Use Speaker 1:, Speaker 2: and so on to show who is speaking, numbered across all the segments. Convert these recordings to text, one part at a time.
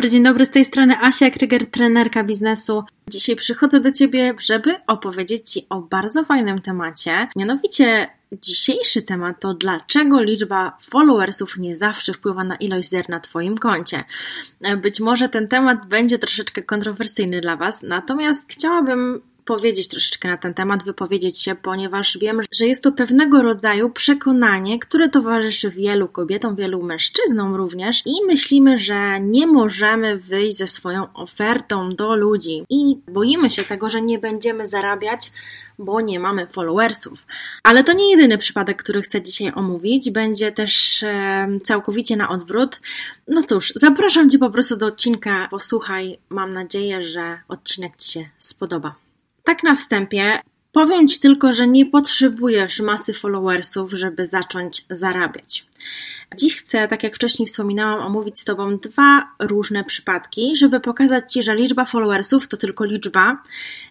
Speaker 1: dobry, dzień dobry, z tej strony Asia Kryger, trenerka biznesu. Dzisiaj przychodzę do Ciebie, żeby opowiedzieć Ci o bardzo fajnym temacie, mianowicie dzisiejszy temat to dlaczego liczba followersów nie zawsze wpływa na ilość zer na Twoim koncie. Być może ten temat będzie troszeczkę kontrowersyjny dla Was, natomiast chciałabym powiedzieć troszeczkę na ten temat, wypowiedzieć się, ponieważ wiem, że jest to pewnego rodzaju przekonanie, które towarzyszy wielu kobietom, wielu mężczyznom również i myślimy, że nie możemy wyjść ze swoją ofertą do ludzi i boimy się tego, że nie będziemy zarabiać bo nie mamy followersów. Ale to nie jedyny przypadek, który chcę dzisiaj omówić. Będzie też e, całkowicie na odwrót. No cóż, zapraszam Cię po prostu do odcinka. Posłuchaj, mam nadzieję, że odcinek Ci się spodoba. Tak na wstępie powiem Ci tylko, że nie potrzebujesz masy followersów, żeby zacząć zarabiać. Dziś chcę, tak jak wcześniej wspominałam, omówić z Tobą dwa różne przypadki, żeby pokazać Ci, że liczba followersów to tylko liczba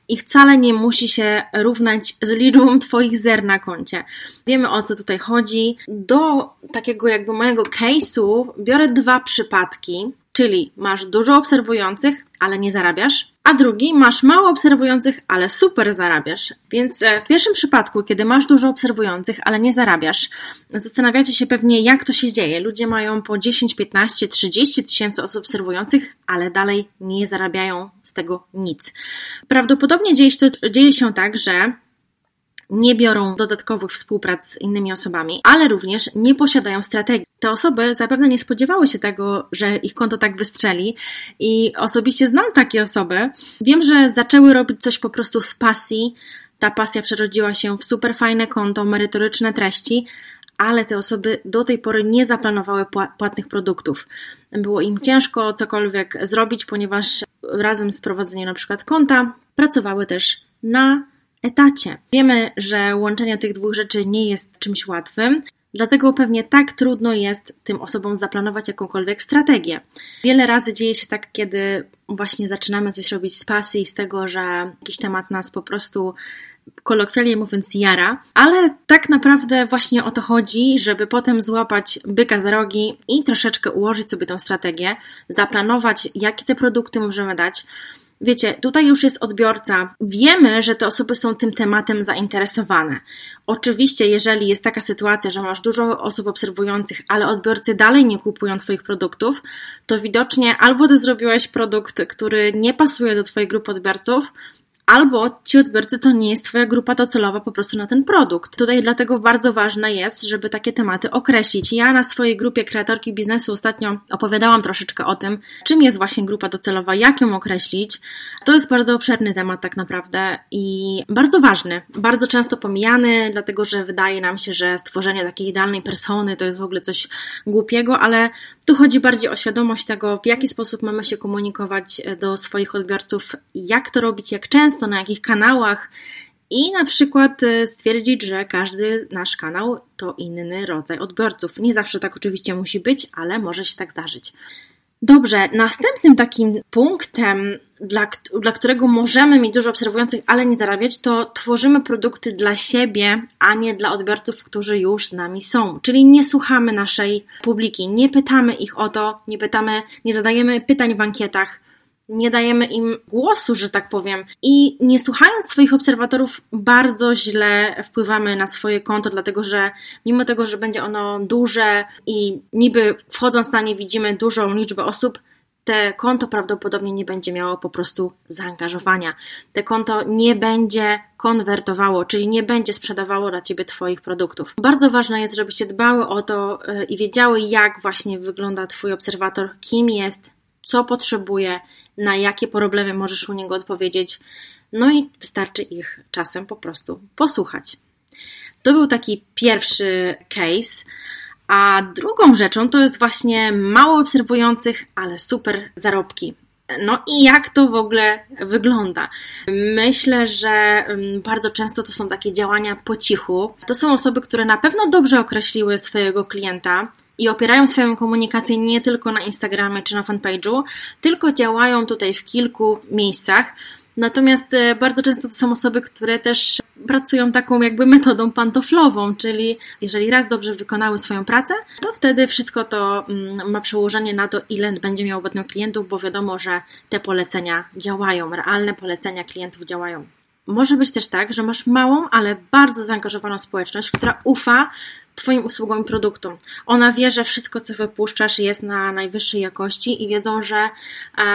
Speaker 1: i wcale nie musi się równać z liczbą Twoich zer na koncie. Wiemy o co tutaj chodzi. Do takiego jakby mojego case'u biorę dwa przypadki, czyli masz dużo obserwujących, ale nie zarabiasz, a drugi masz mało obserwujących, ale super zarabiasz. Więc e, w pierwszym przypadku, kiedy masz dużo obserwujących, ale nie zarabiasz, zastanawiacie się pewnie, jak to się dzieje. Ludzie mają po 10, 15, 30 tysięcy osób obserwujących, ale dalej nie zarabiają z tego nic. Prawdopodobnie dzieje się, dzieje się tak, że nie biorą dodatkowych współprac z innymi osobami, ale również nie posiadają strategii. Te osoby zapewne nie spodziewały się tego, że ich konto tak wystrzeli i osobiście znam takie osoby. Wiem, że zaczęły robić coś po prostu z pasji. Ta pasja przerodziła się w super fajne konto, merytoryczne treści, ale te osoby do tej pory nie zaplanowały płatnych produktów. Było im ciężko cokolwiek zrobić, ponieważ razem z prowadzeniem na przykład konta pracowały też na etacie. Wiemy, że łączenie tych dwóch rzeczy nie jest czymś łatwym. Dlatego pewnie tak trudno jest tym osobom zaplanować jakąkolwiek strategię. Wiele razy dzieje się tak, kiedy właśnie zaczynamy coś robić z pasji, z tego, że jakiś temat nas po prostu kolokwialnie mówiąc jara, ale tak naprawdę właśnie o to chodzi, żeby potem złapać byka za rogi i troszeczkę ułożyć sobie tą strategię, zaplanować, jakie te produkty możemy dać, Wiecie, tutaj już jest odbiorca. Wiemy, że te osoby są tym tematem zainteresowane. Oczywiście, jeżeli jest taka sytuacja, że masz dużo osób obserwujących, ale odbiorcy dalej nie kupują Twoich produktów, to widocznie albo Ty zrobiłeś produkt, który nie pasuje do Twojej grupy odbiorców, albo ci odbiorcy to nie jest Twoja grupa docelowa po prostu na ten produkt. Tutaj dlatego bardzo ważne jest, żeby takie tematy określić. Ja na swojej grupie kreatorki biznesu ostatnio opowiadałam troszeczkę o tym, czym jest właśnie grupa docelowa, jak ją określić. To jest bardzo obszerny temat tak naprawdę i bardzo ważny, bardzo często pomijany, dlatego że wydaje nam się, że stworzenie takiej idealnej persony to jest w ogóle coś głupiego, ale tu chodzi bardziej o świadomość tego, w jaki sposób mamy się komunikować do swoich odbiorców, jak to robić, jak często często, na jakich kanałach i na przykład e, stwierdzić, że każdy nasz kanał to inny rodzaj odbiorców. Nie zawsze tak oczywiście musi być, ale może się tak zdarzyć. Dobrze, następnym takim punktem, dla, dla którego możemy mieć dużo obserwujących, ale nie zarabiać, to tworzymy produkty dla siebie, a nie dla odbiorców, którzy już z nami są. Czyli nie słuchamy naszej publiki, nie pytamy ich o to, nie pytamy, nie zadajemy pytań w ankietach, nie dajemy im głosu, że tak powiem. I nie słuchając swoich obserwatorów, bardzo źle wpływamy na swoje konto, dlatego że mimo tego, że będzie ono duże i niby wchodząc na nie widzimy dużą liczbę osób, te konto prawdopodobnie nie będzie miało po prostu zaangażowania. Te konto nie będzie konwertowało, czyli nie będzie sprzedawało dla Ciebie Twoich produktów. Bardzo ważne jest, żebyście dbały o to y, i wiedziały, jak właśnie wygląda Twój obserwator, kim jest, co potrzebuje, na jakie problemy możesz u niego odpowiedzieć. No i wystarczy ich czasem po prostu posłuchać. To był taki pierwszy case. A drugą rzeczą to jest właśnie mało obserwujących, ale super zarobki. No i jak to w ogóle wygląda? Myślę, że mm, bardzo często to są takie działania po cichu. To są osoby, które na pewno dobrze określiły swojego klienta, i opierają swoją komunikację nie tylko na Instagramie czy na fanpage'u, tylko działają tutaj w kilku miejscach. Natomiast e, bardzo często to są osoby, które też pracują taką jakby metodą pantoflową, czyli jeżeli raz dobrze wykonały swoją pracę, to wtedy wszystko to mm, ma przełożenie na to, ile będzie miał obecnych klientów, bo wiadomo, że te polecenia działają, realne polecenia klientów działają. Może być też tak, że masz małą, ale bardzo zaangażowaną społeczność, która ufa Twoim usługom i produktom. Ona wie, że wszystko, co wypuszczasz, jest na najwyższej jakości i wiedzą, że e,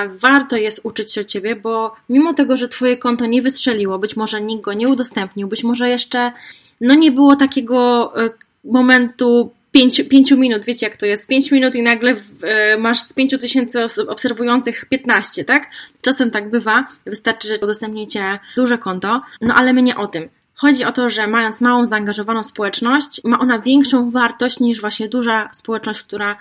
Speaker 1: warto jest uczyć się od Ciebie, bo mimo tego, że Twoje konto nie wystrzeliło, być może nikt go nie udostępnił, być może jeszcze no nie było takiego e, momentu pięciu, pięciu minut, wiecie jak to jest, pięć minut i nagle e, masz z pięciu tysięcy osób obserwujących 15, tak? Czasem tak bywa, wystarczy, że udostępnicie duże konto, no ale my nie o tym. Chodzi o to, że mając małą, zaangażowaną społeczność, ma ona większą wartość niż właśnie duża społeczność, która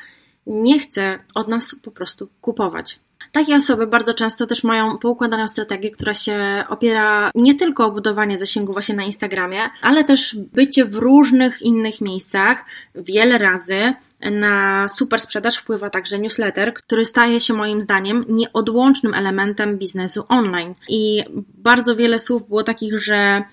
Speaker 1: nie chce od nas po prostu kupować. Takie osoby bardzo często też mają poukładaną strategię, która się opiera nie tylko o budowanie zasięgu właśnie na Instagramie, ale też bycie w różnych innych miejscach wiele razy. Na super sprzedaż wpływa także newsletter, który staje się moim zdaniem nieodłącznym elementem biznesu online. I bardzo wiele słów było takich, że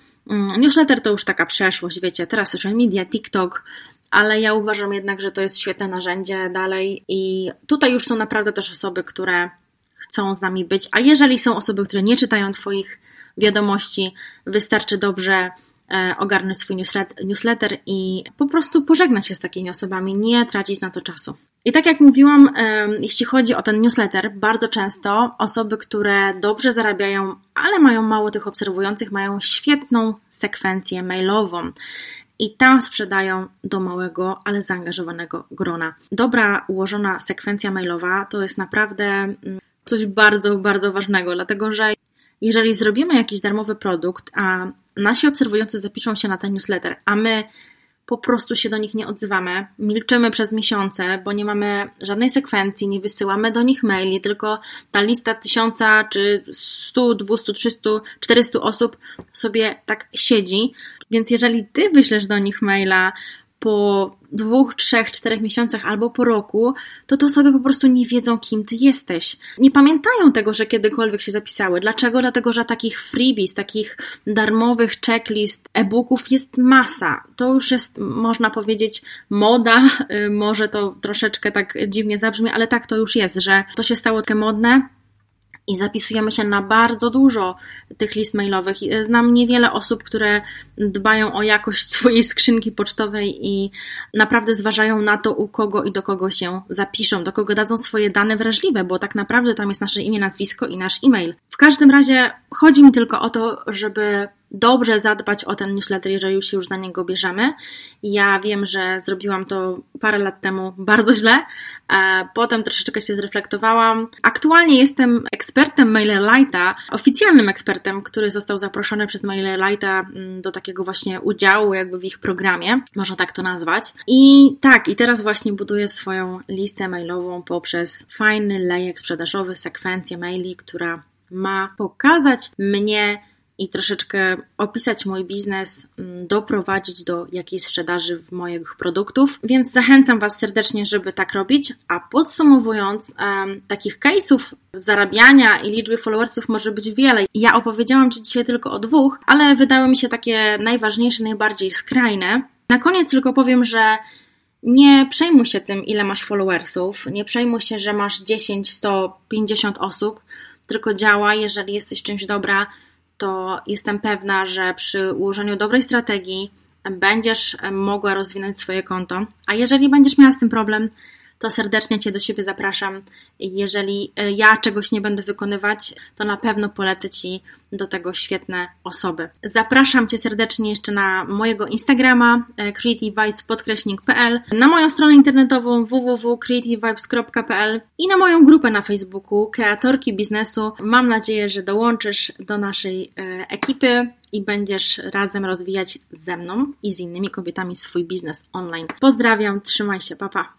Speaker 1: newsletter to już taka przeszłość, wiecie, teraz social media, TikTok, ale ja uważam jednak, że to jest świetne narzędzie dalej i tutaj już są naprawdę też osoby, które chcą z nami być, a jeżeli są osoby, które nie czytają Twoich wiadomości, wystarczy dobrze ogarnąć swój newsletter i po prostu pożegnać się z takimi osobami, nie tracić na to czasu. I tak jak mówiłam, jeśli chodzi o ten newsletter, bardzo często osoby, które dobrze zarabiają, ale mają mało tych obserwujących, mają świetną sekwencję mailową i tam sprzedają do małego, ale zaangażowanego grona. Dobra ułożona sekwencja mailowa to jest naprawdę mm, coś bardzo, bardzo ważnego, dlatego że jeżeli zrobimy jakiś darmowy produkt, a nasi obserwujący zapiszą się na ten newsletter, a my po prostu się do nich nie odzywamy, milczymy przez miesiące, bo nie mamy żadnej sekwencji, nie wysyłamy do nich maili, tylko ta lista tysiąca czy 100, 200, 300, 400 osób sobie tak siedzi. Więc jeżeli ty wyślesz do nich maila, po dwóch, trzech, czterech miesiącach albo po roku, to te osoby po prostu nie wiedzą, kim ty jesteś. Nie pamiętają tego, że kiedykolwiek się zapisały. Dlaczego? Dlatego, że takich freebies, takich darmowych checklist, e-booków jest masa. To już jest, można powiedzieć, moda. Y, może to troszeczkę tak dziwnie zabrzmi, ale tak to już jest, że to się stało takie modne i zapisujemy się na bardzo dużo tych list mailowych. Znam niewiele osób, które dbają o jakość swojej skrzynki pocztowej i naprawdę zważają na to, u kogo i do kogo się zapiszą, do kogo dadzą swoje dane wrażliwe, bo tak naprawdę tam jest nasze imię, nazwisko i nasz e-mail. W każdym razie chodzi mi tylko o to, żeby dobrze zadbać o ten newsletter, jeżeli się już za niego bierzemy. Ja wiem, że zrobiłam to parę lat temu bardzo źle, potem troszeczkę się zreflektowałam. Aktualnie jestem ekspertem MailerLite'a, oficjalnym ekspertem, który został zaproszony przez MailerLite'a mm, do takiego właśnie udziału jakby w ich programie, można tak to nazwać. I tak, i teraz właśnie buduję swoją listę mailową poprzez fajny lejek sprzedażowy, sekwencję maili, która ma pokazać mnie i troszeczkę opisać mój biznes, mm, doprowadzić do jakiejś sprzedaży moich produktów, więc zachęcam Was serdecznie, żeby tak robić. A podsumowując, um, takich case'ów zarabiania i liczby followersów może być wiele. Ja opowiedziałam Ci dzisiaj tylko o dwóch, ale wydały mi się takie najważniejsze, najbardziej skrajne. Na koniec tylko powiem, że nie przejmuj się tym, ile masz followersów, nie przejmuj się, że masz 10, 100, 50 osób, tylko działa, jeżeli jesteś czymś dobra, to jestem pewna, że przy ułożeniu dobrej strategii będziesz mogła rozwinąć swoje konto. A jeżeli będziesz miała z tym problem, to serdecznie Cię do siebie zapraszam. Jeżeli e, ja czegoś nie będę wykonywać, to na pewno polecę Ci do tego świetne osoby. Zapraszam Cię serdecznie jeszcze na mojego Instagrama e, creativevibes.pl, na moją stronę internetową www.creativevibes.pl i na moją grupę na Facebooku Kreatorki Biznesu. Mam nadzieję, że dołączysz do naszej e, ekipy i będziesz razem rozwijać ze mną i z innymi kobietami swój biznes online. Pozdrawiam, trzymaj się, papa.